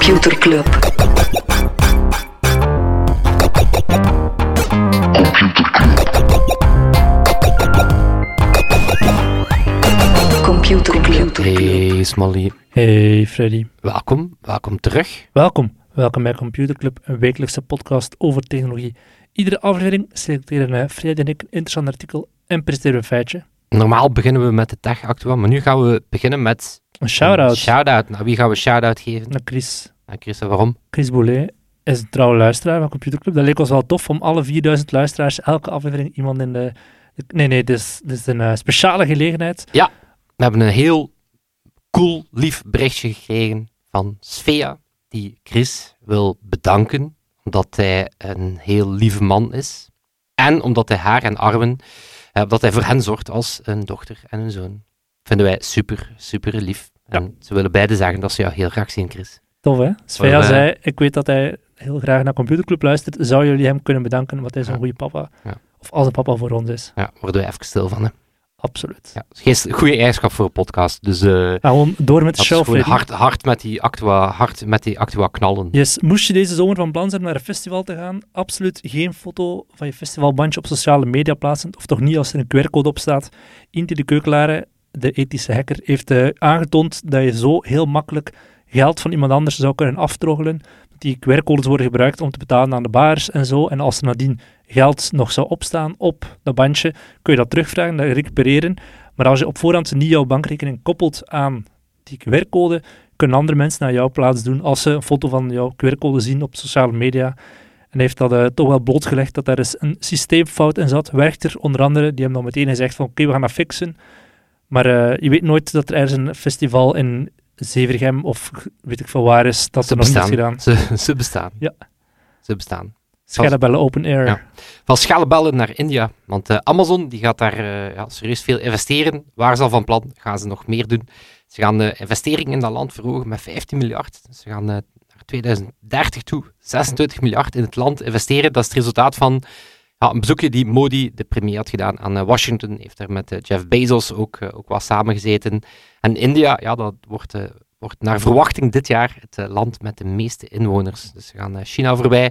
Computer Club. Computer Club. Hey Smally, Hey Freddy, welkom, welkom terug. welkom. Welkom bij Computer Club, een wekelijkse podcast over technologie. Iedere aflevering selecteren Freddy en ik een interessant artikel en presenteren we een feitje. Normaal beginnen we met de tech actueel, maar nu gaan we beginnen met Een shout-out een shout-out. Nou, wie gaan we shout-out geven? naar Chris. Nou, Chris, waarom? Chris Boulet is een trouwe luisteraar van Computer Club. Dat leek ons wel tof om alle 4000 luisteraars elke aflevering iemand in de... Nee, nee, dit is, dit is een eh, speciale gelegenheid. We hebben een heel cool, lief berichtje gekregen van Svea, die Chris wil bedanken, omdat hij een heel lieve man is. En omdat hij haar en Arwen, eh, dat hij voor hen zorgt als een dochter en een zoon. Vinden wij super, super lief. En ze willen beide zeggen dat ze jou heel graag zien, Chris. Tof, hè? Svea zei, ik weet dat hij heel graag naar Computer Club luistert. Zou jullie hem kunnen bedanken, omdat hij zo'n Ja. goede papa, Ja. of als een papa voor ons is? Ja, worden we even stil van, hè. Absoluut. Ja, geen goede eigenschap voor een podcast. Dus eh Nou, gewoon door met de is Freddy. hard, hard, met die actua, hard met die actua knallen. Yes, moest je deze zomer van plan zijn naar een festival te gaan, absoluut geen foto van je festivalbandje op sociale media plaatsen, of toch niet als er een QR-code op staat. Inti de Keukelare, de ethische hacker, heeft eh, aangetoond dat je zo heel makkelijk geld van iemand anders zou kunnen aftroggelen. Die QR-codes worden gebruikt om te betalen aan de bars en zo. En als er nadien geld nog zou opstaan op dat bandje, kun je dat terugvragen, dat recupereren. Maar als je op voorhand niet jouw bankrekening koppelt aan die QR-code, kunnen andere mensen naar jouw plaats doen als ze een foto van jouw QR-code zien op sociale media. En heeft dat eh, toch wel blootgelegd dat daar eens een systeemfout in zat. Werchter onder andere, die hebben dan meteen gezegd van oké, we gaan dat fixen. Maar eh, je weet nooit dat er ergens een festival in Zevergem of weet ik veel waar is, dat Ze nog bestaan. gedaan. Ze, ze bestaan. Ja. Ze bestaan. Scherpbellen open air. Ja. Van schaalbellen naar India. Want eh, Amazon die gaat daar eh, ja, serieus veel investeren. Waar ze al van plan? Gaan ze nog meer doen? Ze gaan de investeringen in dat land verhogen met 15 miljard. Ze gaan eh, naar 2030 toe 26 miljard in het land investeren. Dat is het resultaat van ja, een bezoekje die Modi, de premier, had gedaan aan eh, Washington. Heeft daar met eh, Jeff Bezos ook, eh, ook wat samengezeten. En India, ja, dat wordt, wordt naar verwachting dit jaar het land met de meeste inwoners. Dus ze gaan China voorbij.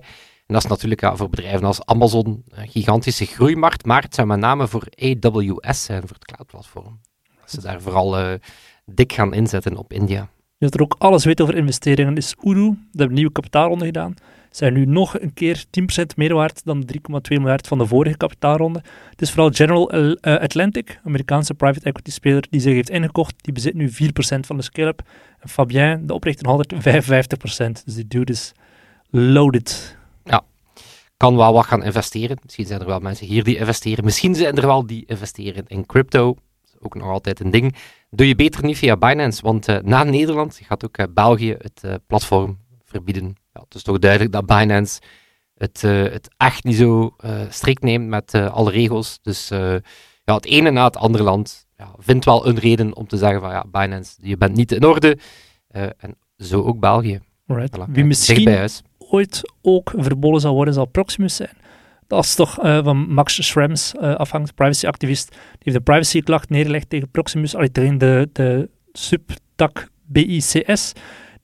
En dat is natuurlijk voor bedrijven als Amazon een gigantische groeimarkt, maar het zou met name voor AWS zijn, voor het cloudplatform. Dat ze daar vooral dik gaan inzetten op India. Je dat er ook alles weet over investeringen is Uru. Dat hebben een nieuwe kapitaalronde gedaan. Zijn nu nog een keer 10% meer waard dan de 3,2 miljard van de vorige kapitaalronde. Het is vooral General eh, Atlantic, Amerikaanse private equity speler, die zich heeft ingekocht. Die bezit nu 4% van de scale-up. En Fabien, de oprichter, nog altijd 55%. Dus die dude is loaded. Kan wel wat gaan investeren. Misschien zijn er wel mensen hier die investeren. Misschien zijn er wel die investeren in crypto. Dat is ook nog altijd een ding. Doe je beter niet via Binance, want eh, na Nederland gaat ook eh, België het platform verbieden. Ja, het is toch duidelijk dat Binance het, eh, het echt niet zo eh, strikt neemt met eh, alle regels. Dus ja, het ene na het andere land ja, vindt wel een reden om te zeggen van ja, Binance, je bent niet in orde. En zo ook België. Voilà, Wie misschien ooit ook verboden zal worden, zal Proximus zijn. Dat is toch eh, van Max Schrems eh afhangt, privacyactivist. Die heeft een privacyklacht neergelegd tegen Proximus, allee, tegen de, de subtak BICS,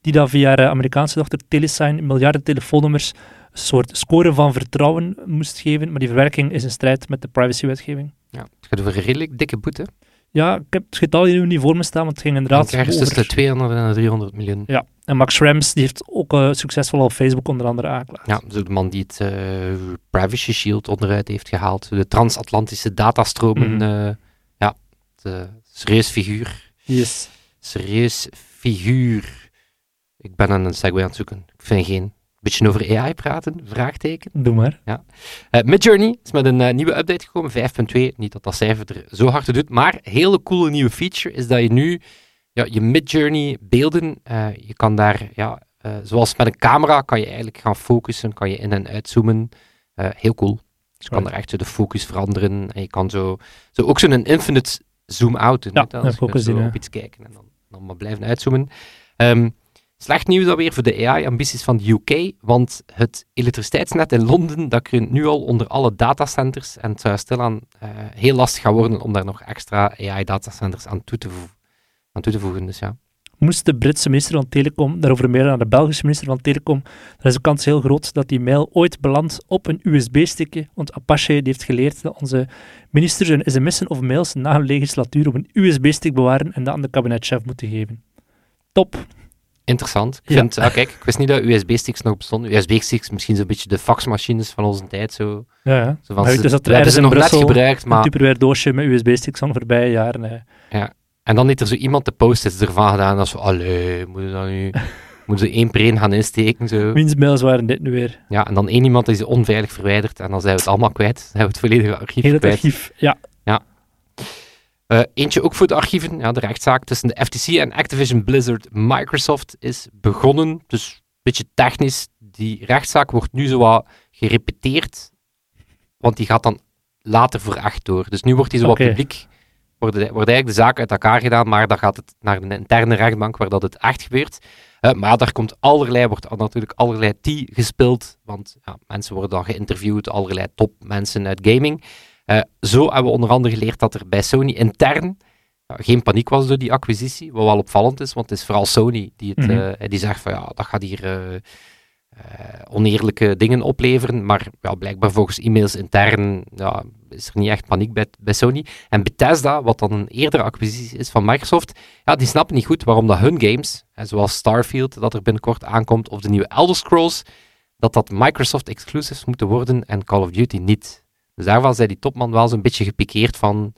die dan via haar Amerikaanse dochter Telesign miljarden telefoonnummers een soort score van vertrouwen moest geven. Maar die verwerking is in strijd met de privacywetgeving. Ja, het gaat over een redelijk dikke boete. Ja, ik heb het getal hier nu niet voor me staan, want het ging inderdaad Ergens over... tussen de 200 en de 300 miljoen. Ja, en Max Schrems die heeft ook eh, succesvol op Facebook onder andere aangeklaagd. Ja, zo de man die het eh, Privacy Shield onderuit heeft gehaald. De transatlantische datastromen. Mhm. eh, ja, de serieus figuur. Yes. Serieus figuur. Ik ben aan een segue aan het zoeken. Ik vind geen... Beetje over AI praten? Vraagteken. Doe maar. Eh, Midjourney is met een eh, nieuwe update gekomen, 5.2. Niet dat dat cijfer er zo hard toe doet, maar een hele coole nieuwe feature is dat je nu ja, je Midjourney beelden, eh, je kan daar, ja, zoals met een camera, kan je eigenlijk gaan focussen, kan je in- en uitzoomen. Heel cool. Dus je kan er echt zo de focus veranderen en je kan zo, zo ook zo'n infinite zoom-out doen. Ja, je gezien, zo ja. op iets kijken en dan, dan maar blijven uitzoomen. Ehm, Slecht nieuws alweer voor de AI-ambities van de UK, want het elektriciteitsnet in Londen dat kreunt nu al onder alle datacenters en het zou stilaan eh heel lastig gaan worden om daar nog extra AI-datacenters aan, toe te aan te voegen. Dus ja, moest de Britse minister van Telecom daarover mailen aan de Belgische minister van Telecom, dan is de kans heel groot dat die mail ooit belandt op een USB-stickje. Want Apache heeft geleerd dat onze ministers hun sms'en of mails na een legislatuur op een USB-stick bewaren en dat aan de kabinetchef moeten geven. Top. Interessant. Ik Ja. vind, ah, kijk, ik wist niet dat USB-sticks nog bestonden. USB-sticks, misschien zo'n beetje de faxmachines van onze tijd. Zo. Ja, ja. Zo van, Maar ze- dus dat er we hebben ze nog net gebruikt, Een maar... Tupperware doosje met USB-sticks van de voorbije jaren. eh. En dan heeft er zo iemand de post-its ervan gedaan. Dat zo, allee, moet je dat nu... Moeten ze één per één gaan insteken, zo. Wiens mails waren dit nu weer? Ja, en dan één iemand die ze onveilig verwijderd. En dan zijn we het allemaal kwijt. Dan hebben we het volledige archief Heel het kwijt. archief. Ja, Eh, eentje ook voor de archieven. Ja, de rechtszaak tussen de FTC en Activision Blizzard Microsoft is begonnen. Dus een beetje technisch. Die rechtszaak wordt nu zo wat gerepeteerd. Want die gaat dan later voor echt door. Dus nu wordt die zo wat Oké. publiek. Wordt, wordt eigenlijk de zaak uit elkaar gedaan, maar dan gaat het naar een interne rechtbank waar dat het echt gebeurt. Eh, maar daar komt allerlei, wordt natuurlijk allerlei tea gespeeld. Want ja, mensen worden dan geïnterviewd, allerlei topmensen uit gaming. Eh, zo hebben we onder andere geleerd dat er bij Sony intern geen paniek was door die acquisitie, wat wel opvallend is, want het is vooral Sony die, het, Mhm. eh, die zegt van ja, dat gaat hier eh, oneerlijke dingen opleveren, maar ja, blijkbaar volgens e-mails intern ja, is er niet echt paniek bij, bij Sony. En Bethesda, wat dan een eerdere acquisitie is van Microsoft, ja, die snappen niet goed waarom dat hun games, hè, zoals Starfield, dat er binnenkort aankomt, of de nieuwe Elder Scrolls, dat dat Microsoft exclusives moeten worden en Call of Duty niet. Dus daarvan zei die topman wel zo'n beetje gepikeerd van,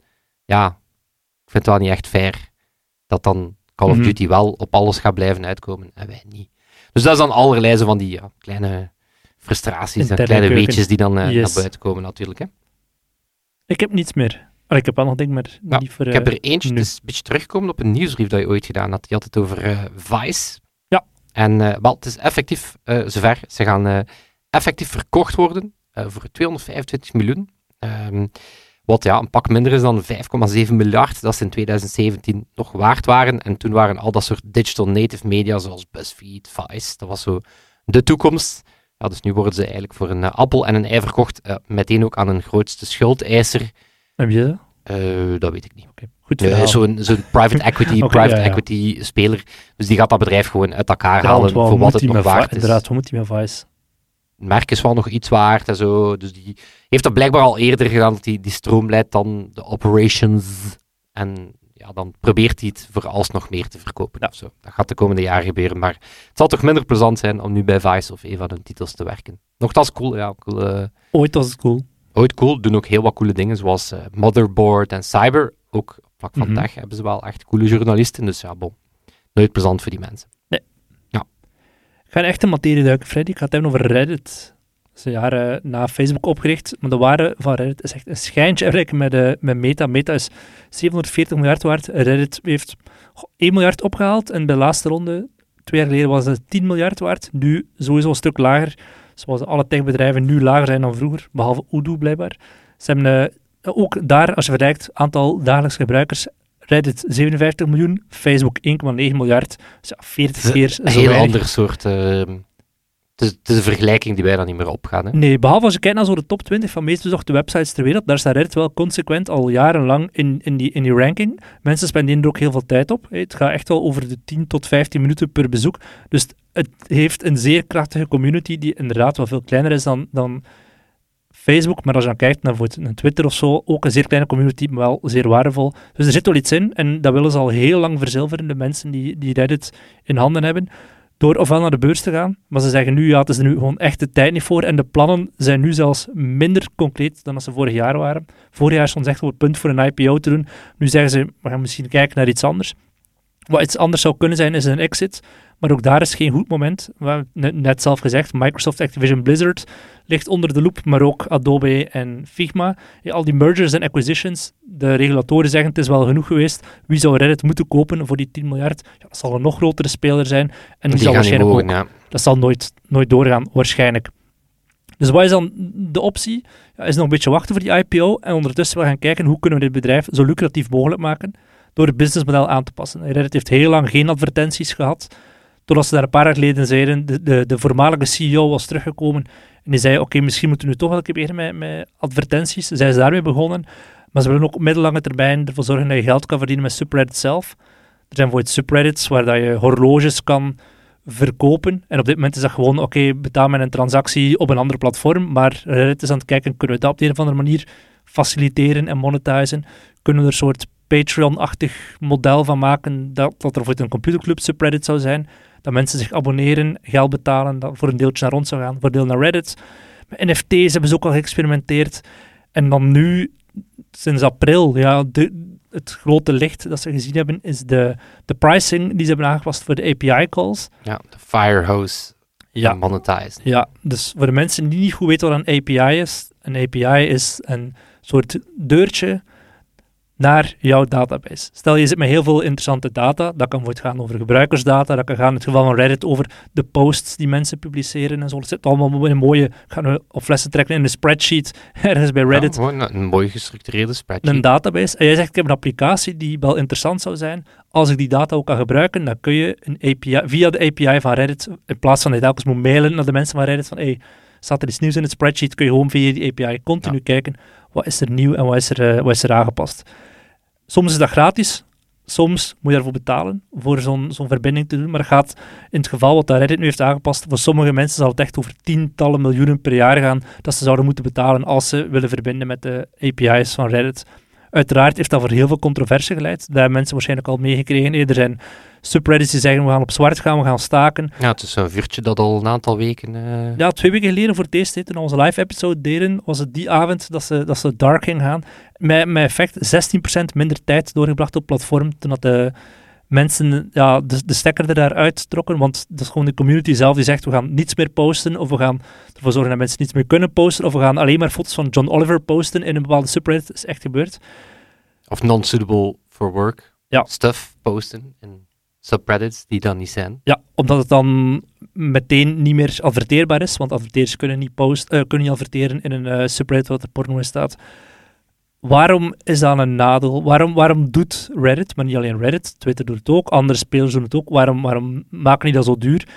ja, ik vind het wel niet echt fair dat dan Call of Mhm. Duty wel op alles gaat blijven uitkomen en wij niet. Dus dat is dan allerlei zo van die ja, kleine frustraties en kleine weetjes die dan eh, Yes. naar buiten komen natuurlijk. Hè. ik heb niets meer. Oh, ik heb wel nog dingen, maar niet voor... Ik heb eh, er eentje, nu. het is een beetje teruggekomen op een nieuwsbrief dat je ooit gedaan had. Die had het over eh, Vice. Ja. En eh, wel, het is effectief eh, zover. Ze gaan eh, effectief verkocht worden eh, voor 225 miljoen. Ehm, wat ja, een pak minder is dan 5,7 miljard dat ze in 2017 nog waard waren. En toen waren al dat soort digital native media zoals BuzzFeed, Vice, dat was zo de toekomst. Ja, dus nu worden ze eigenlijk voor een eh, appel en een ei verkocht. eh, meteen ook aan een grootste schuldeiser. Heb je dat? Eh, dat weet ik niet. Goed zo'n private equity, private ja, equity speler. Dus die gaat dat bedrijf gewoon uit elkaar halen voor wat het die nog waard is. Inderdaad, hoe moet hij met Vice? Het merk is wel nog iets waard en zo. Dus die heeft dat blijkbaar al eerder gedaan, dat die, die stroomleidt dan de operations. En ja, dan probeert hij het voor alsnog meer te verkopen. of zo. Dat gaat de komende jaren gebeuren. Maar het zal toch minder plezant zijn om nu bij Vice of een van hun titels te werken. Nochtans cool, ja. Cool, eh, Ooit was het cool. ooit cool. Doen ook heel wat coole dingen, zoals eh, Motherboard en Cyber. Ook op vlak van Mhm. tech hebben ze wel echt coole journalisten. Dus ja, bon. Nooit plezant voor die mensen. Ga in echte materie duiken, Freddy. Ik ga het hebben over Reddit. Dat is een jaar eh, na Facebook opgericht. Maar de waarde van Reddit is echt een schijntje eigenlijk met, eh, met Meta. Meta is 740 miljard waard. Reddit heeft goh, 1 miljard opgehaald. En bij de laatste ronde, twee jaar geleden, was het 10 miljard waard. Nu sowieso een stuk lager. Zoals alle techbedrijven nu lager zijn dan vroeger. Behalve Odoo blijkbaar. Ze hebben eh, ook daar, als je vergelijkt, aantal dagelijkse gebruikers... Reddit 57 miljoen, Facebook 1,9 miljard. Dus ja, 40 keer zo Een heel weinig. ander soort... ehm, het, is, het is een vergelijking die wij dan niet meer opgaan. Hè? Nee, behalve als je kijkt naar zo de top 20 van meest bezochte websites ter wereld, daar staat Reddit wel consequent al jarenlang in, in, die, in die ranking. Mensen spenderen er ook heel veel tijd op. Het gaat echt wel over de 10 tot 15 minuten per bezoek. Dus het heeft een zeer krachtige community die inderdaad wel veel kleiner is dan, dan Facebook. Maar als je dan kijkt naar Twitter of zo, ook een zeer kleine community, maar wel zeer waardevol. Dus er zit wel iets in en dat willen ze al heel lang verzilveren, de mensen die, die Reddit in handen hebben door ofwel naar de beurs te gaan, maar ze zeggen nu, ja, het is er nu gewoon echt de tijd niet voor en de plannen zijn nu zelfs minder concreet dan als ze vorig jaar waren. Vorig jaar stond ze echt op het punt voor een IPO te doen. Nu zeggen ze, we gaan misschien kijken naar iets anders. Wat iets anders zou kunnen zijn, is een exit. Maar ook daar is geen goed moment. We hebben net, net zelf gezegd, Microsoft Activision Blizzard ligt onder de loep, maar ook Adobe en Figma. Al die mergers en acquisitions, de regulatoren zeggen het is wel genoeg geweest. Wie zou Reddit moeten kopen voor die 10 miljard? Ja, dat zal een nog grotere speler zijn. En die, zal waarschijnlijk mogen, ook ja. dat zal nooit, nooit doorgaan, waarschijnlijk. Dus wat is dan de optie? Ja, is nog een beetje wachten voor die IPO en ondertussen wel gaan kijken hoe kunnen we dit bedrijf zo lucratief mogelijk maken door het businessmodel aan te passen. Reddit heeft heel lang geen advertenties gehad, totdat ze daar een paar jaar geleden zeiden, de, de, de voormalige CEO was teruggekomen en die zei, oké, misschien moeten we nu toch wel een keer beginnen met, met advertenties. Zijn ze daarmee begonnen, maar ze willen ook middellange termijn ervoor zorgen dat je geld kan verdienen met subreddit zelf. Er zijn bijvoorbeeld subreddits waar dat je horloges kan verkopen. En op dit moment is dat gewoon, oké, betaal met een transactie op een ander platform. Maar Reddit is aan het kijken, kunnen we dat op de een of andere manier faciliteren en monetizen? Kunnen we er een soort Patreon-achtig model van maken, dat, dat er bijvoorbeeld een computerclub subreddit zou zijn, dat mensen zich abonneren, geld betalen, dat voor een deeltje naar ons zou gaan, voor een deel naar Reddit. Met NFT's hebben ze ook al geëxperimenteerd. En dan nu, sinds april, ja, de, het grote licht dat ze gezien hebben, is de, de pricing die ze hebben aangepast voor de API-calls. Ja, de Firehose ja. monetized. Ja, dus voor de mensen die niet goed weten wat een API is, een API is een soort deurtje naar jouw database. Stel je zit met heel veel interessante data, dat kan bijvoorbeeld gaan over gebruikersdata, dat kan gaan in het geval van Reddit over de posts die mensen publiceren en zo. Dat zit allemaal in een mooie, gaan we op flessen trekken in een spreadsheet ergens bij Reddit. Ja, een, een mooi gestructureerde spreadsheet. Een database. En jij zegt, ik heb een applicatie die wel interessant zou zijn. Als ik die data ook kan gebruiken, dan kun je een API, via de API van Reddit, in plaats van dat je telkens moet mailen naar de mensen van Reddit van, hey, staat er iets nieuws in het spreadsheet, kun je gewoon via die API continu kijken, wat is er nieuw en wat is er, uh, wat is er aangepast. Soms is dat gratis, soms moet je daarvoor betalen voor zo'n zo'n verbinding te doen. Maar gaat in het geval wat Reddit nu heeft aangepast, voor sommige mensen zal het echt over tientallen miljoenen per jaar gaan dat ze zouden moeten betalen als ze willen verbinden met de API's van Reddit. Uiteraard heeft dat voor heel veel controverse geleid. Daar hebben mensen waarschijnlijk al meegekregen. Er zijn subreddits die zeggen we gaan op zwart gaan, we gaan staken. Ja, het is een vuurtje dat al een aantal weken... Uh... Ja, twee weken geleden voor het eerst, toen onze live episode deden, was het die avond dat ze, dat ze dark ging gaan. Met, met effect 16% minder tijd doorgebracht op platform, toen dat de mensen ja, de, de stekker er daaruit trokken, want dat is gewoon de community zelf die zegt we gaan niets meer posten, of we gaan ervoor zorgen dat mensen niets meer kunnen posten, of we gaan alleen maar foto's van John Oliver posten in een bepaalde subreddit. Dat is echt gebeurd. Of non-suitable for work ja. stuff posten in subreddits die dan niet zijn. Ja, omdat het dan meteen niet meer adverteerbaar is, want adverteerders kunnen niet, post, uh, kunnen niet adverteren in een uh, subreddit wat er porno in staat. Waarom is dat een nadeel? Waarom, waarom doet Reddit, maar niet alleen Reddit, Twitter doet het ook, andere spelers doen het ook, waarom, waarom maken die dat zo duur?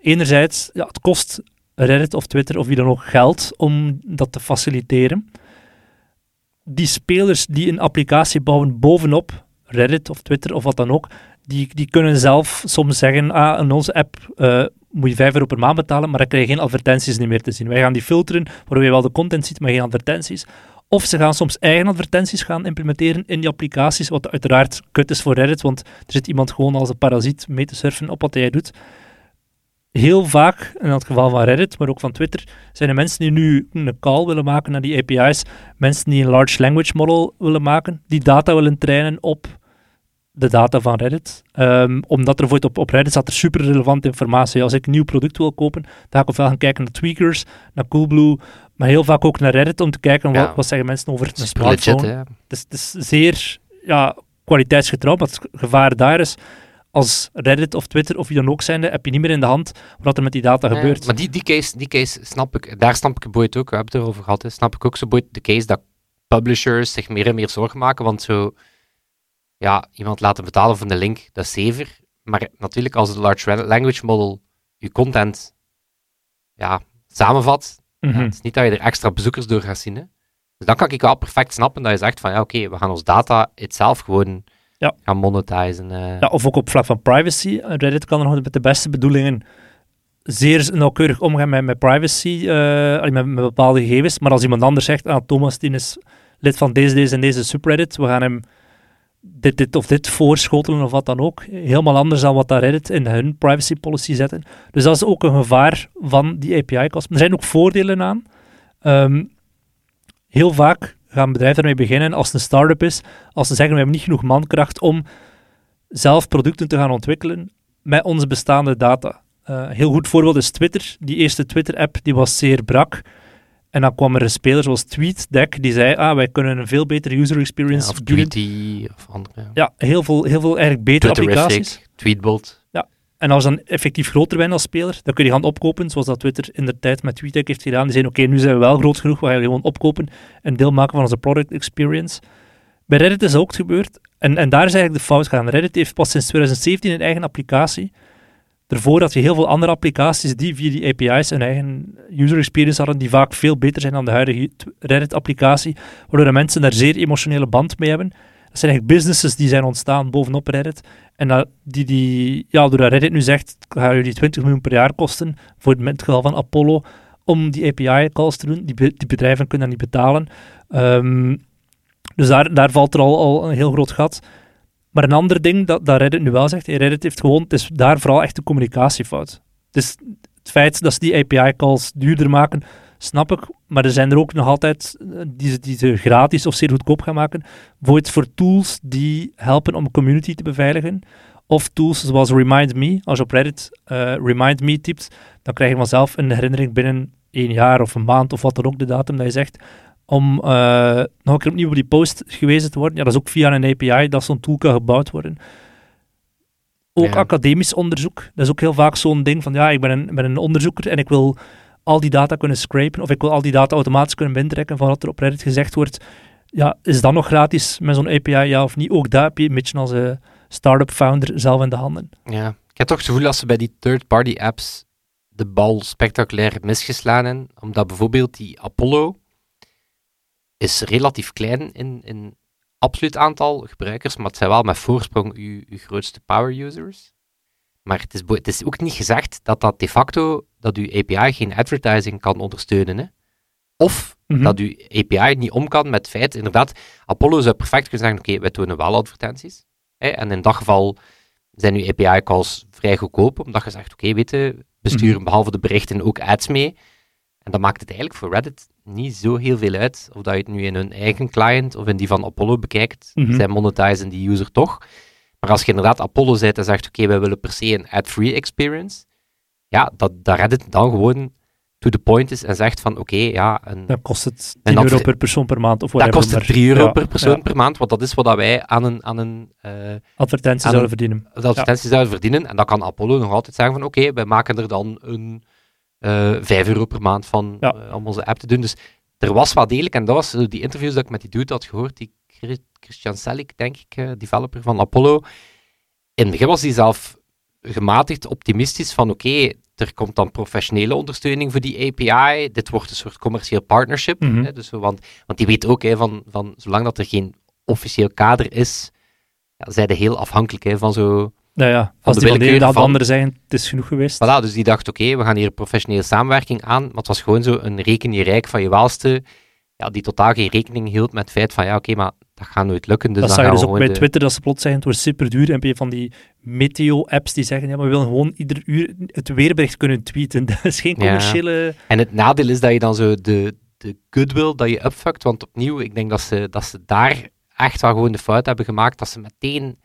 Enerzijds, ja, het kost Reddit of Twitter of wie dan ook geld om dat te faciliteren. Die spelers die een applicatie bouwen bovenop Reddit of Twitter of wat dan ook, die, die kunnen zelf soms zeggen, ah, in onze app uh, moet je 5 euro per maand betalen, maar dan krijg je geen advertenties meer te zien. Wij gaan die filteren, waardoor je wel de content ziet, maar geen advertenties. Of ze gaan soms eigen advertenties gaan implementeren in die applicaties, wat uiteraard kut is voor Reddit, want er zit iemand gewoon als een parasiet mee te surfen op wat jij doet. Heel vaak, in het geval van Reddit, maar ook van Twitter, zijn er mensen die nu een call willen maken naar die API's, mensen die een large language model willen maken, die data willen trainen op de data van Reddit. Um, omdat er op, op Reddit staat er super relevante informatie. Als ik een nieuw product wil kopen, dan ga ik ofwel gaan kijken naar Tweakers, naar Coolblue, maar heel vaak ook naar Reddit om te kijken wat, wat zeggen mensen over een smartphone. Legit, het, is, het is zeer ja, kwaliteitsgetrouw, maar het gevaar daar is als Reddit of Twitter of wie dan ook zijnde, heb je niet meer in de hand wat er met die data gebeurt. Maar die, die, case, die case snap ik, daar snap ik boeit ook, we hebben het erover gehad, hè, snap ik ook zo boeit de case dat publishers zich meer en meer zorgen maken, want zo ja, iemand laten betalen voor de link, dat is zever. Maar natuurlijk, als het large language model je content ja, samenvat, mhm. het is niet dat je er extra bezoekers door gaat zien. Hè. Dus dan kan ik wel perfect snappen dat je zegt van ja, oké, we gaan ons data itself gewoon ja. gaan monetizen. Uh. Ja, of ook op vlak van privacy. Reddit kan er nog met de beste bedoelingen zeer nauwkeurig omgaan met, met privacy, uh, met, met, bepaalde gegevens. Maar als iemand anders zegt, ah, Thomas die is lid van deze, deze en deze subreddit, we gaan hem dit, dit of dit voorschotelen of wat dan ook. Helemaal anders dan wat daar Reddit in hun privacy policy zetten. Dus dat is ook een gevaar van die API-kosten. Er zijn ook voordelen aan. Ehm, heel vaak gaan bedrijven ermee beginnen als het een start-up is, als ze zeggen we hebben niet genoeg mankracht om zelf producten te gaan ontwikkelen met onze bestaande data. Uh, heel goed voorbeeld is Twitter. Die eerste Twitter-app die was zeer brak. En dan kwam er een speler zoals TweetDeck, die zei, ah, wij kunnen een veel betere user experience ja, of Tweety of andere. Ja, heel veel, heel veel eigenlijk betere applicaties. Tweetbot. Ja, en als je dan effectief groter bent als speler, dan kun je gaan opkopen, zoals dat Twitter in de tijd met TweetDeck heeft gedaan. Die zeiden, oké, nu zijn we wel groot genoeg, we gaan gewoon opkopen en deel maken van onze product experience. Bij Reddit is dat ook gebeurd. En, en daar is eigenlijk de fout gegaan. Reddit heeft pas sinds 2017 een eigen applicatie Daarvoor had je heel veel andere applicaties die via die API's een eigen user experience hadden, die vaak veel beter zijn dan de huidige Reddit-applicatie, waardoor mensen daar zeer emotionele band mee hebben. Dat zijn eigenlijk businesses die zijn ontstaan bovenop Reddit. En dat, die, die, ja, doordat Reddit nu zegt, gaan jullie 20 miljoen per jaar kosten, voor het geval van Apollo, om die API-calls te doen. Die, die bedrijven kunnen dat niet betalen. Ehm, dus daar, daar valt er al, al een heel groot gat. Maar een ander ding dat, dat Reddit nu wel zegt, Reddit heeft gewoon, het is daar vooral echt een communicatiefout. Dus het feit dat ze die API-calls duurder maken, snap ik. Maar er zijn er ook nog altijd eh, die ze, gratis of zeer goedkoop gaan maken. Bijvoorbeeld voor tools die helpen om community te beveiligen. Of tools zoals Remind Me. Als je op Reddit uh, Remind Me typt, dan krijg je vanzelf een herinnering binnen één jaar of een maand of wat dan ook de datum dat je zegt. Om uh, nog een keer opnieuw op die post gewezen te worden. Ja, dat is ook via een API dat zo'n tool kan gebouwd worden. Ook academisch onderzoek. Dat is ook heel vaak zo'n ding van ja, ik ben een, ben een onderzoeker en ik wil al die data kunnen scrapen, of ik wil al die data automatisch kunnen binnentrekken van wat er op Reddit gezegd wordt. Ja, is dat nog gratis met zo'n API, ja of niet? Ook daar heb je een beetje als een startup founder zelf in de handen. Ja, ik heb toch het gevoel dat ze bij die third-party apps de bal spectaculair misgeslaan hebben, omdat bijvoorbeeld die Apollo is relatief klein in, in absoluut aantal gebruikers, maar het zijn wel met voorsprong uw, uw grootste power users. Maar het is, het is ook niet gezegd dat dat de facto, dat uw API geen advertising kan ondersteunen. Hè? Of mhm. dat uw API niet om kan met het feit, inderdaad, Apollo zou perfect kunnen zeggen, oké, wij tonen wel advertenties. Hè? En in dat geval zijn uw API-calls vrij goedkoop, omdat je zegt, oké, weet je, we sturen mhm. behalve de berichten ook ads mee. En dan maakt het eigenlijk voor Reddit niet zo heel veel uit of dat je het nu in hun eigen client of in die van Apollo bekijkt. Mm Zij monetizen die user toch. Maar als je inderdaad Apollo zet en zegt, oké, wij willen per se een ad-free experience, ja, dat, dat Reddit dan gewoon to the point is en zegt van, oké, ja... Een, dan kost het 10 euro per persoon per maand. Of dan kost het 3 euro per persoon per maand, want dat is wat wij aan een... Aan een uh, advertentie zouden verdienen. advertentie zouden verdienen. En dan kan Apollo nog altijd zeggen van, oké, wij maken er dan een eh, 5 euro per maand van uh, om onze app te doen. Dus er was wel degelijk, en dat was die interviews dat ik met die dude had gehoord, die Christian Selik, denk ik, developer van Apollo. In het begin was hij zelf gematigd optimistisch van oké, er komt dan professionele ondersteuning voor die API. Dit wordt een soort commercieel partnership. Mm hè, dus, want, want die weet ook hè, van, van zolang dat er geen officieel kader is, ja, zijn heel afhankelijk hè, van zo. Ja, ja. Als de die van de andere zijn, het is genoeg geweest. Voilà, dus die dacht, oké, we gaan hier professionele samenwerking aan. Maar het was gewoon zo een reken je rijk van je welste, ja, die totaal geen rekening hield met het feit van, ja, oké, maar dat gaat nooit lukken. Dus dat zag je dus ook bij Twitter, dat ze plots zeggen, het wordt super duur. En je van die meteo-apps die zeggen, ja, maar we willen gewoon ieder uur het weerbericht kunnen tweeten. Dat is geen commerciële... En het nadeel is dat je dan zo de, de goodwill dat je upfuckt, want opnieuw, ik denk dat ze, dat ze daar echt wel gewoon de fout hebben gemaakt, dat ze meteen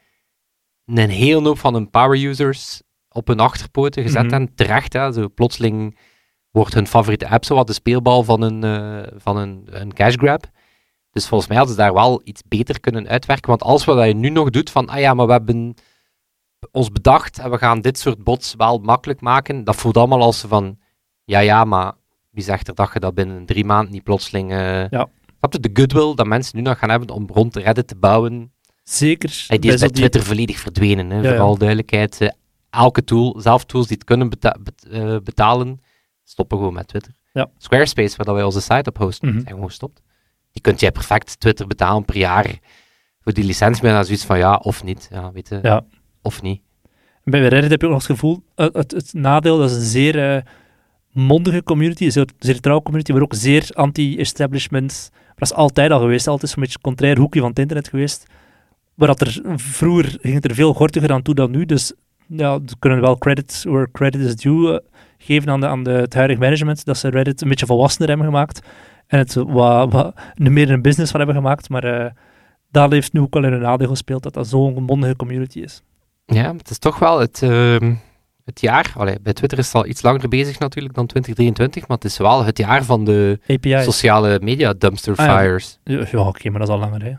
een hele hoop van hun power users op hun achterpoten gezet mm hebben, terecht, hè, zo plotseling wordt hun favoriete app zo wat de speelbal van een, uh, van een, een cash grab. Dus volgens mij hadden ze daar wel iets beter kunnen uitwerken. Want als wat je nu nog doet van, ah ja, maar we hebben ons bedacht en we gaan dit soort bots wel makkelijk maken, dat voelt allemaal als van, ja ja, maar wie zegt er dat je dat binnen drie maanden niet plotseling... Uh, ja. Snap je, de goodwill dat mensen nu nog gaan hebben om rond Reddit te bouwen? Zeker. Hey, die is bij Twitter volledig verdwenen, hè, voor alle duidelijkheid. Uh, elke tool, zelf tools die het kunnen uh, betalen, stoppen gewoon met Twitter. Ja. Squarespace, waar wij onze site op hosten, mm zijn gewoon gestopt die kunt jij perfect Twitter betalen per jaar voor die licentie. Maar dan zoiets van ja of niet. Ja, weet je, ja. Of niet. Bij Reddit heb je ook nog het gevoel, het, het, nadeel, dat is een zeer uh, mondige community, een zeer, zeer trouw community, maar ook zeer anti-establishment. Dat is altijd al geweest, altijd zo'n beetje contrair hoekje van het internet geweest. Maar dat er, vroeger ging het er veel gortiger aan toe dan nu, dus ja, we kunnen wel credit where credit is due uh, geven aan, de, aan de, het huidige management, dat ze Reddit een beetje volwassener hebben gemaakt en het wat, wat meer een business van hebben gemaakt. Maar uh, daar heeft nu ook wel in een nadeel gespeeld dat dat zo'n mondige community is. Ja, het is toch wel het, uh, het jaar. Allee, bij Twitter is het al iets langer bezig natuurlijk dan 2023, maar het is wel het jaar van de sociale media dumpster ah, fires. ja, ja oké, maar dat is al langer. Hè.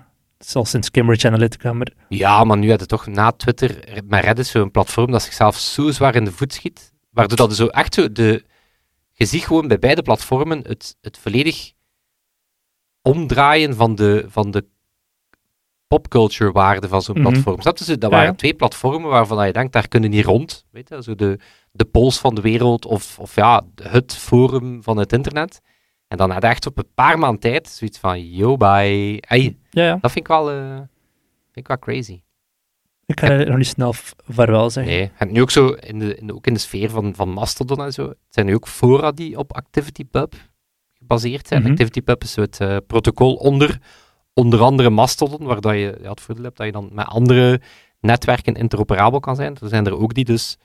Al sinds Cambridge Analytica. Maar... Ja, maar nu had het toch na Twitter, maar Reddit zo'n platform dat zichzelf zo zwaar in de voet schiet, waardoor dat zo echt zo de... Je ziet gewoon bij beide platformen het, het volledig omdraaien van de, van de popculture waarde van zo'n mm platform. Dat, dus, dat waren twee platformen waarvan je denkt, daar kunnen niet rond. Weet je, zo de, de pols van de wereld of, of ja, het forum van het internet. En dan had echt op een paar maanden tijd zoiets van, yo, bye. Hey, ja, ja. Dat vind ik wel... Uh, Vind ik wel crazy. Ik ga er nog niet snel vaarwel zeggen. Nee, en nu ook zo, in de, in de, ook in de sfeer van, van Mastodon en zo, het zijn nu ook fora die op ActivityPub gebaseerd zijn. Mhm. ActivityPub is zo het eh, protocol onder onder andere Mastodon, waar dat je ja, het voordeel hebt dat je dan met andere netwerken interoperabel kan zijn. Er zijn er ook die dus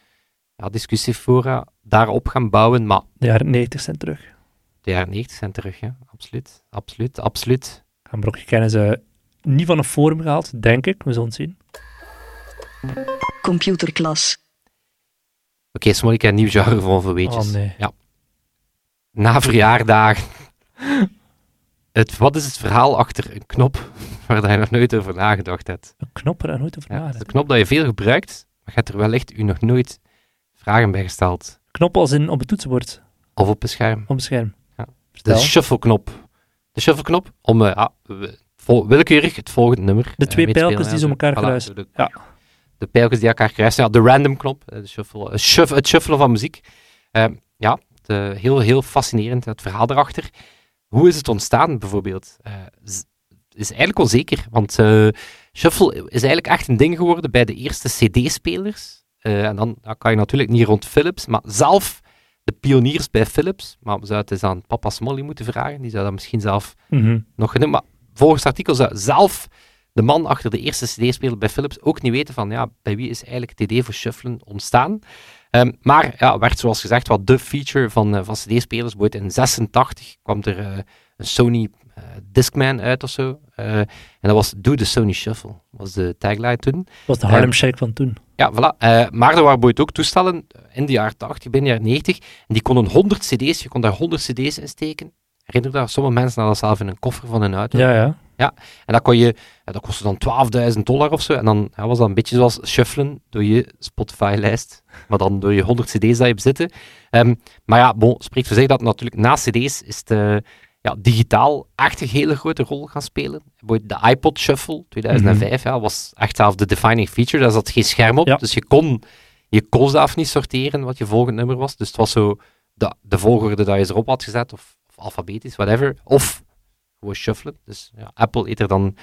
ja, discussiefora daarop gaan bouwen, maar De jaren 90 zijn terug. De jaren 90 zijn terug, ja. absoluut, absoluut, absoluut. Gaan Brokje kennen ze niet van een forum gehaald, denk ik. We zullen het zien. Computerklas. Oké, okay, ik heb een nieuw genre van voor weetjes. Oh nee. Ja. Na verjaardagen. Het, wat is het verhaal achter een knop waar dat je nog nooit over nagedacht hebt? Een knop er nooit over Ja, het is nadenken. een knop dat je veel gebruikt, maar je hebt er wellicht u nog nooit vragen bij gesteld. Knop als in op het toetsenbord, Of op een scherm. op het scherm. De shuffle-knop. De shuffle-knop om vol- willekeurig het volgende nummer. De eh, twee pijltjes die zo elkaar kruisen. De, Ja. de pijltjes die elkaar kruisen. Ja, de random-knop. eh, De shuffle, shuff- het shuffelen van muziek. Eh, ja, de, heel, heel fascinerend, het verhaal erachter. Hoe is het ontstaan, bijvoorbeeld? Is eigenlijk onzeker, want shuffle is eigenlijk echt een ding geworden bij de eerste CD-spelers. En dan, dan kan je natuurlijk niet rond Philips, maar zelf de pioniers bij Philips, maar we zouden het eens aan papa Smolly moeten vragen, die zou dat misschien zelf Mhm. nog genoemd. Maar volgens het artikel zou zelf de man achter de eerste CD-speler bij Philips ook niet weten van, ja, bij wie is eigenlijk het idee voor shufflen ontstaan. Ehm, maar ja, werd zoals gezegd wat de feature van, eh, van CD-spelers. In 86 kwam er eh, een Sony Discman uit of zo. Eh, en dat was Do the Sony Shuffle, was de tagline toen. was de Harlem Shake van toen. Ja, voilà. Eh, maar er waren bijvoorbeeld ook toestellen eh, in de jaren 80, begin jaren 90, en die konden 100 cd's, je kon daar 100 cd's in steken. Herinner je dat? Sommige mensen hadden zelf in een koffer van hun auto. Ja, ja. En dat, kon je, ja, dat kostte dan 12.000 dollar of zo. En dan ja, was dat een beetje zoals shuffelen door je Spotify-lijst. Maar dan door je 100 cd's dat je hebt zitten. Ehm, maar ja, bon, spreekt voor zich dat natuurlijk na cd's is het eh, ja, digitaal echt een hele grote rol gaan spelen. De iPod Shuffle 2005 ja, was echt zelf de defining feature. Daar zat geen scherm op. Ja. Dus je kon, je kon zelf niet sorteren wat je volgende nummer was. Dus het was zo de, de volgorde dat je erop had gezet. Of, of alfabetisch, whatever. Of gewoon shuffelen. Dus ja, Apple heeft er dan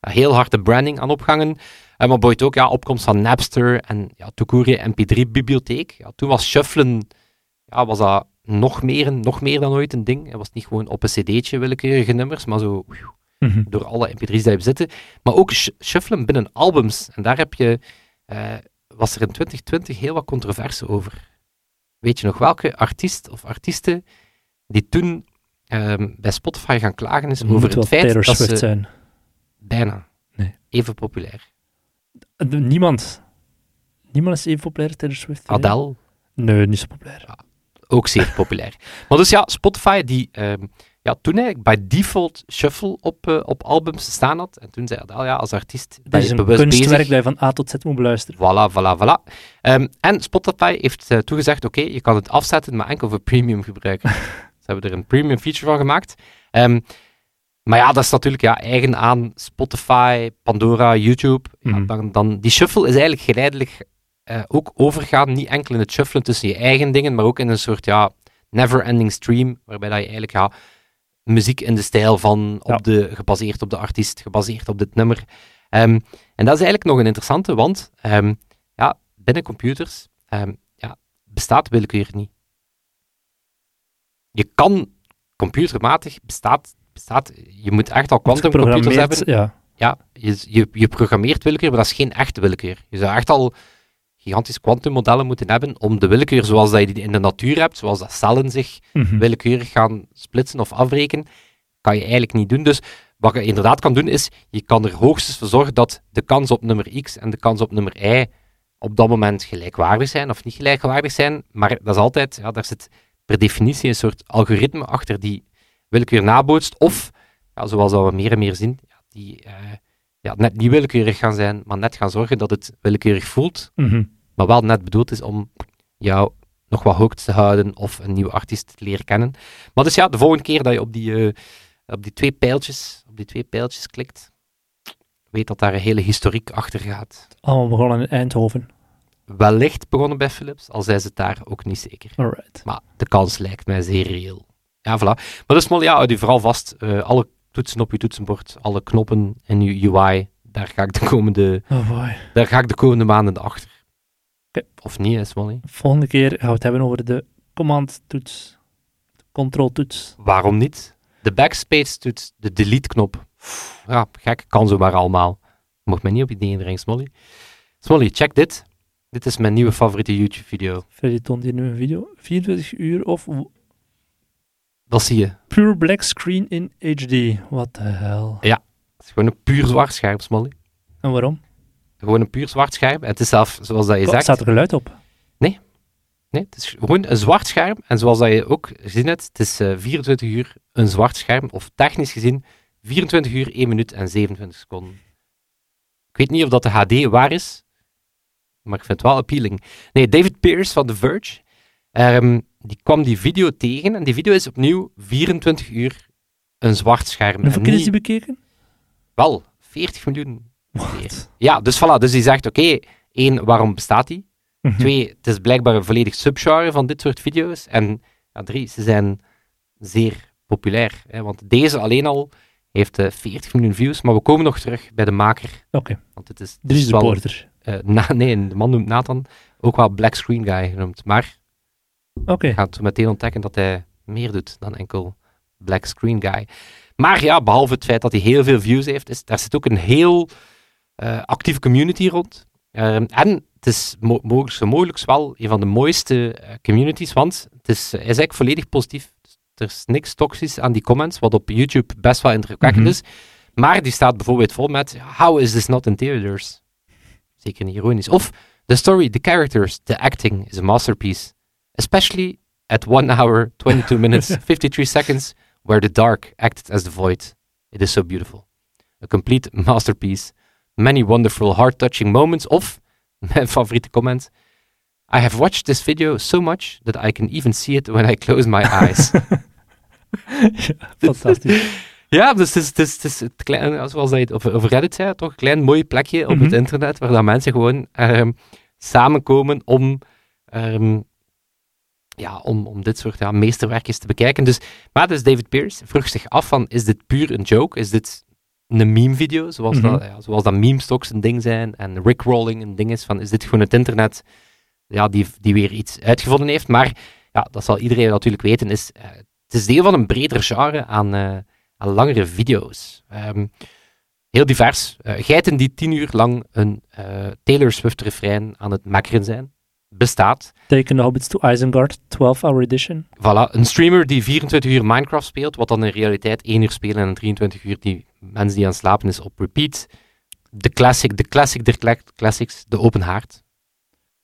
heel hard de branding aan opgangen. En maar bijvoorbeeld ook ja, opkomst van Napster en ja, Toekuri MP3-bibliotheek. Ja, toen was shuffelen ja, was dat nog meer, nog meer dan ooit een ding. Het was niet gewoon op een cd'tje willekeurige nummers, maar zo Mhm. door alle mp3's die je zitten. Maar ook sh- shuffelen binnen albums. En daar heb je, eh, was er in 2020 heel wat controverse over. Weet je nog welke artiest of artiesten die toen ehm, bij Spotify gaan klagen is over het feit Taylor dat Swift ze zijn. bijna Nee. even populair. Eh, Niemand. Niemand is even populair als Taylor Swift. Adele, Nee, niet zo populair. Ook zeer populair. Maar dus ja, Spotify die ehm, ja, toen eigenlijk bij default shuffle op, eh, op albums staan had. En toen zei Adele, ja, als artiest ben Dat is een kunstwerk bezig. dat je van A tot Z moet beluisteren. Voilà, voilà, voilà. Ehm, en Spotify heeft eh, toegezegd, oké, je kan het afzetten, maar enkel voor premium gebruiken. Ze hebben er een premium feature van gemaakt. Ehm, maar ja, dat is natuurlijk ja, eigen aan Spotify, Pandora, YouTube. Ja, Mhm. dan, dan, die shuffle is eigenlijk geleidelijk eh, ook overgaan, niet enkel in het shuffelen tussen je eigen dingen, maar ook in een soort ja, never-ending stream, waarbij dat je eigenlijk ja, muziek in de stijl van, op Ja. de, gebaseerd op de artiest, gebaseerd op dit nummer. Ehm, en dat is eigenlijk nog een interessante, want ehm, ja, binnen computers ehm, ja, bestaat willekeur niet. Je kan computermatig, bestaat, bestaat, je moet echt al quantumcomputers hebben. Geprogrammeerd, Ja. Ja, je, je, je programmeert willekeur, maar dat is geen echte willekeur. Je zou echt al gigantische kwantummodellen moeten hebben om de willekeur zoals dat je die in de natuur hebt, zoals dat cellen zich Mhm. willekeurig gaan splitsen of afbreken, kan je eigenlijk niet doen. Dus wat je inderdaad kan doen, is je kan er hoogstens voor zorgen dat de kans op nummer x en de kans op nummer y op dat moment gelijkwaardig zijn of niet gelijkwaardig zijn. Maar dat is altijd, ja, daar zit per definitie een soort algoritme achter die willekeur nabootst. Of, ja, zoals dat we meer en meer zien, ja, die eh, ja, net niet willekeurig gaan zijn, maar net gaan zorgen dat het willekeurig voelt Mhm. Maar wel net bedoeld is om jou nog wat hoogte te houden of een nieuwe artiest te leren kennen. Maar dus ja, de volgende keer dat je op die, eh, op die twee pijltjes, op die twee pijltjes klikt, weet dat daar een hele historiek achter gaat. Allemaal begonnen in Eindhoven. Wellicht begonnen bij Philips, al zijn ze het daar ook niet zeker. Alright. Maar de kans lijkt mij zeer reëel. Ja, voilà. Maar dus, Molly, ja, houd je vooral vast. eh, alle toetsen op je toetsenbord, alle knoppen in je UI, daar ga ik de komende, Oh daar ga ik de komende maanden achter. Of niet, hè, Smolly? Volgende keer gaan we het hebben over de command-toets. De control-toets. Waarom niet? De backspace-toets, de delete-knop. Ja, gek, kan zo maar allemaal. Mocht mij niet op ideeën brengen, Smolly. Smolly, check dit. Dit is mijn nieuwe favoriete YouTube-video. Freddy toont hier nu een video. 24 uur of Dat zie je. pure black screen in HD. Wat de hel. Het is gewoon een puur zwart scherm, Smolly. En waarom? Gewoon een puur zwart scherm. Het is zelf, zoals dat je zegt... Staat er geluid op? Nee, het is gewoon een zwart scherm. En zoals dat je ook gezien hebt, het is eh, 24 uur een zwart scherm. Of technisch gezien 24 uur, 1 minuut en 27 seconden. Ik weet niet of dat de HD waar is, maar ik vind het wel appealing. Nee, David Pierce van The Verge, ehm, die kwam die video tegen. En die video is opnieuw 24 uur een zwart scherm. Hoeveel keer is die bekeken? Wel, 40 miljoen. Ja, dus voilà. Dus die zegt, oké, één, waarom bestaat die? Mhm. Twee, het is blijkbaar een volledig subgenre van dit soort video's. En ja, drie, ze zijn zeer populair. Hè, want deze alleen al heeft eh, 40 miljoen views. Maar we komen nog terug bij de maker. Oké, Want het is, Dries de wel, Porter. eh, na, nee, de man noemt Nathan ook wel Black Screen Guy genoemd. Maar Oké, je gaat meteen ontdekken dat hij meer doet dan enkel Black Screen Guy. Maar ja, behalve het feit dat hij heel veel views heeft, is, daar zit ook een heel eh, actieve community rond. Ehm, en het is mo mogelijk, zo mogelijk wel een van de mooiste eh, communities, want het is, hij is eigenlijk volledig positief. Er is niks toxisch aan die comments, wat op YouTube best wel indrukwekkend Mhm. is. Maar die staat bijvoorbeeld vol met, how is this not in theaters? Zeker niet ironisch. Of, the story, the characters, the acting is a masterpiece. Especially at 1 hour, 22 minutes, 53 seconds, where the dark acted as the void. It is so beautiful. A complete masterpiece. Many wonderful, heart-touching moments. Of, mijn favoriete comment, I have watched this video so much that I can even see it when I close my eyes. fantastisch. Ja, dus het is, het is, het is het klein, zoals je het over, over Reddit zei, toch een klein mooi plekje op Mhm. het internet waar dan mensen gewoon ehm, samenkomen om, ehm, ja, om, om dit soort ja, meesterwerkjes te bekijken. Dus, maar dus David Pierce vroeg zich af van, is dit puur een joke? Is dit een meme-video, zoals, Mhm. dat, ja, zoals dat meme-stocks een ding zijn en rickrolling een ding is? Van, is dit gewoon het internet ja, die, die weer iets uitgevonden heeft? Maar ja, dat zal iedereen natuurlijk weten, is, eh, het is deel van een breder genre aan... eh, aan langere video's. Ehm, heel divers. Eh, geiten die tien uur lang een Taylor Swift refrein aan het makkeren zijn. Bestaat. Taken the Hobbits to Isengard, 12-hour edition. Voilà. Een streamer die 24 uur Minecraft speelt, wat dan in realiteit 1 uur spelen en 23 uur die mensen die aan het slapen is op repeat. De classic, de classic der cla- classics, de open haard.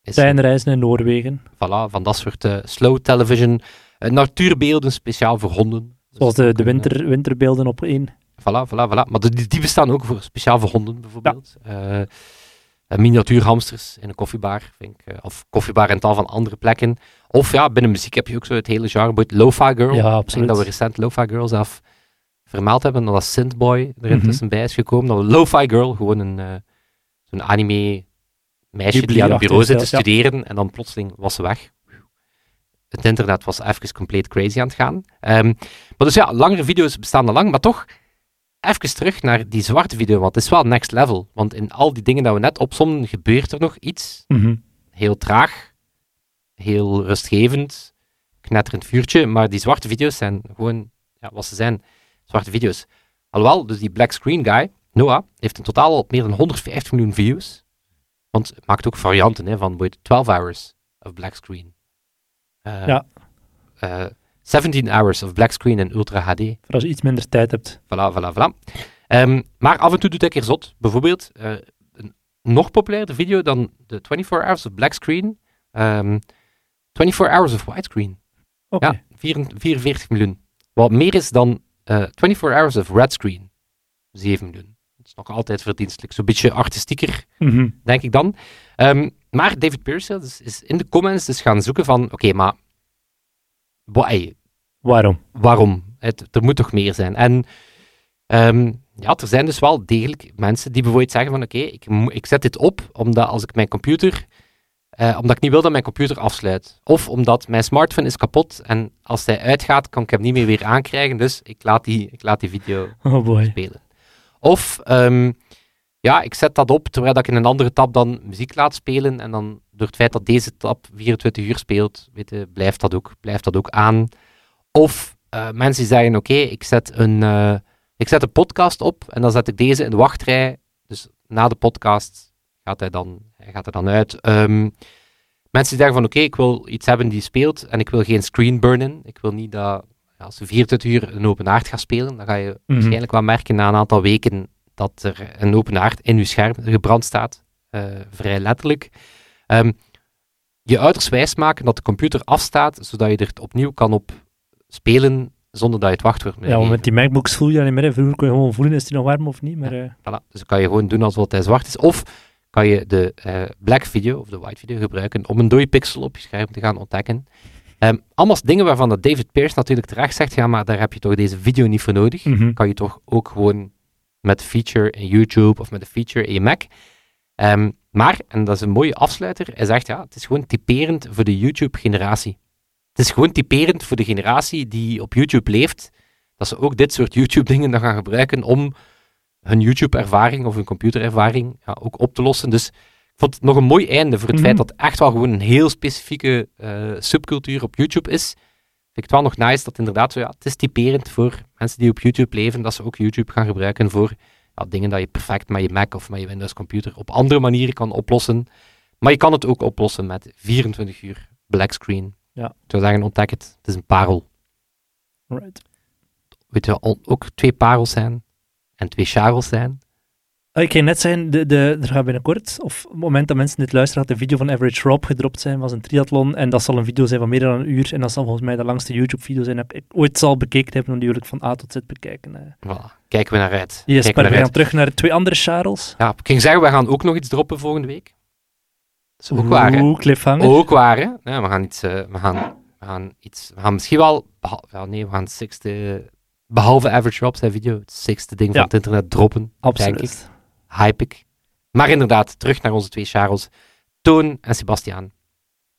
Treinreizen in Noorwegen. voilà, van dat soort eh, slow television. eh, natuurbeelden speciaal voor honden. Dus Zoals de, de eh, winter, winterbeelden op één. Voilà, voilà, voilà. Maar die, die bestaan ook voor, speciaal voor honden, bijvoorbeeld. Eh, eh, miniatuurhamsters in een koffiebar, vind ik, of koffiebar en tal van andere plekken. Of ja, binnen muziek heb je ook zo het hele genre, Lo-Fi Girl. Ja, Ik denk absoluut. dat we recent Lo-Fi Girl zelf vermeld hebben, dat als Synthboy er Mhm. intussen bij is gekomen. Dat Lo-Fi Girl, gewoon een, eh, zo'n anime meisje die aan het bureau zit te ja. studeren en dan plotseling was ze weg. Het internet was even compleet crazy aan het gaan. Ehm, maar dus ja, langere video's bestaan al lang, maar toch even terug naar die zwarte video, want het is wel next level. Want in al die dingen dat we net opzommen, gebeurt er nog iets. Mhm. Heel traag, heel rustgevend, knetterend vuurtje, maar die zwarte video's zijn gewoon, ja, wat ze zijn, zwarte video's. Alhoewel, dus die black screen guy, Noah, heeft in totaal al meer dan 150 miljoen views. Want het maakt ook varianten hè, van bijvoorbeeld 12 hours of black screen. Eh, Ja. eh, 17 hours of black screen in Ultra HD. Voor als je iets minder tijd hebt. Voilà, voilà, voilà. Ehm, maar af en toe doet hij keer zot. Bijvoorbeeld, eh, een nog populairder video dan de 24 Hours of Black Screen. ehm 24 Hours of Widescreen. Ja, 44 44 miljoen. Wat meer is dan eh 24 Hours of Red Screen. 7 miljoen. Dat is nog altijd verdienstelijk. Zo'n beetje artistieker, Mhm. denk ik dan. Ehm, maar David Pearce dus, is in de comments dus gaan zoeken van, oké, maar Waarom? waarom? Het, er moet toch meer zijn. En ehm, ja, er zijn dus wel degelijk mensen die bijvoorbeeld zeggen van oké, ik, ik zet dit op omdat als ik mijn computer, eh, omdat ik niet wil dat mijn computer afsluit. Of omdat mijn smartphone is kapot en als hij uitgaat kan ik hem niet meer weer aankrijgen, dus ik laat die, ik laat die video Oh spelen. Of ehm, ja, ik zet dat op terwijl ik in een andere tab dan muziek laat spelen. En dan door het feit dat deze tab 24 uur speelt, weet je, blijft, dat ook, blijft dat ook aan. Of uh, mensen die zeggen, oké, ik zet een... Uh, ik zet een podcast op en dan zet ik deze in de wachtrij. Dus na de podcast gaat hij dan, hij gaat er dan uit. Um, mensen die zeggen van oké, ik wil iets hebben die speelt en ik wil geen screen burnen. Ik wil niet dat als je 24 uur een open aard gaat spelen, dan ga je mm waarschijnlijk wel merken na een aantal weken dat er een open aard in je scherm gebrand staat. Uh, vrij letterlijk. Um, je ouders wijsmaken dat de computer afstaat, zodat je er opnieuw kan op spelen zonder dat je het wachtwoord meer Ja, want met die MacBooks voel je niet meer. Vroeger kon je gewoon voelen, is die nog warm of niet. Maar, ja, uh... voilà. Dus kan je gewoon doen alsof hij zwart is. Of kan je de uh, black video of de white video gebruiken om een dode pixel op je scherm te gaan ontdekken. Um, allemaal dingen waarvan dat David Pierce natuurlijk terecht zegt, ja, maar daar heb je toch deze video niet voor nodig. Mm Kan je toch ook gewoon met feature in YouTube of met een feature in je Mac. Um, maar, en dat is een mooie afsluiter, hij zegt, ja, het is gewoon typerend voor de YouTube-generatie. Het is gewoon typerend voor de generatie die op YouTube leeft, dat ze ook dit soort YouTube-dingen dan gaan gebruiken om hun YouTube-ervaring of hun computerervaring ja, ook op te lossen. Dus ik vond het nog een mooi einde voor het mhm. feit dat het echt wel gewoon een heel specifieke uh, subcultuur op YouTube is. Vind ik het wel nog nice dat inderdaad, ja, het is typerend voor mensen die op YouTube leven, dat ze ook YouTube gaan gebruiken voor ja, dingen dat je perfect met je Mac of met je Windows computer op andere manieren kan oplossen. Maar je kan het ook oplossen met 24 uur black screen. Ja. Ik zou zeggen, ontdek het. Het is een parel. Right. Weet je, ook twee parels zijn en twee Charles zijn. Ah, ik ging net zeggen, de, de, er gaat binnenkort, of op het moment dat mensen dit luisteren, gaat de video van Average Rob gedropt zijn, was een triathlon, en dat zal een video zijn van meer dan een uur, en dat zal volgens mij de langste YouTube-video zijn dat ik ooit zal bekeken hebben, natuurlijk van A tot Z bekijken. Voilà, kijken we naar uit. Yes, maar we gaan terug naar twee andere Charles. Ja, ik ging zeggen, we gaan ook nog iets droppen volgende week. Dat is ook waar, hè? cliffhanger. Ook waar, hè? Ja, we gaan iets, uh, we gaan, we gaan iets, we gaan misschien wel, ja, nee, we gaan het sixte Behalve Average Rob zijn video, het sixte ding van het internet droppen. Absoluut. Denk ik. Hype ik. Maar inderdaad, terug naar onze twee Charles. Toon en Sebastiaan.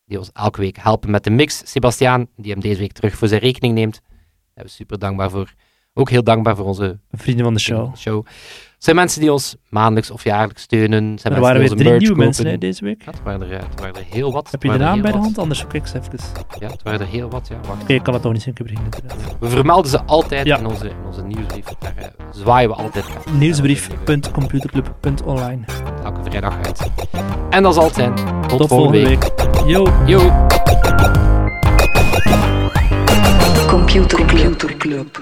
Die ons elke week helpen met de mix. Sebastiaan, die hem deze week terug voor zijn rekening neemt. Daar zijn we super dankbaar voor. Ook heel dankbaar voor onze vrienden van de show. show. Het zijn mensen die ons maandelijks of jaarlijks steunen. Zijn er waren weer drie nieuwe mensen hè, deze week. Ja, het waren, er, het waren er heel wat. Heb je de naam bij de hand? Anders zoek ik ze even. Ja, het waren er heel wat. Ja, wacht. ik kan het toch niet zien. We vermelden ze altijd in, onze, in onze nieuwsbrief. Daar uh, zwaaien we altijd. Nieuwsbrief.computerclub.online Elke vrijdag uit. En dat zal het zijn. Tot, Tot volgende, week. week. Yo. Yo. Computerclub. Computerclub.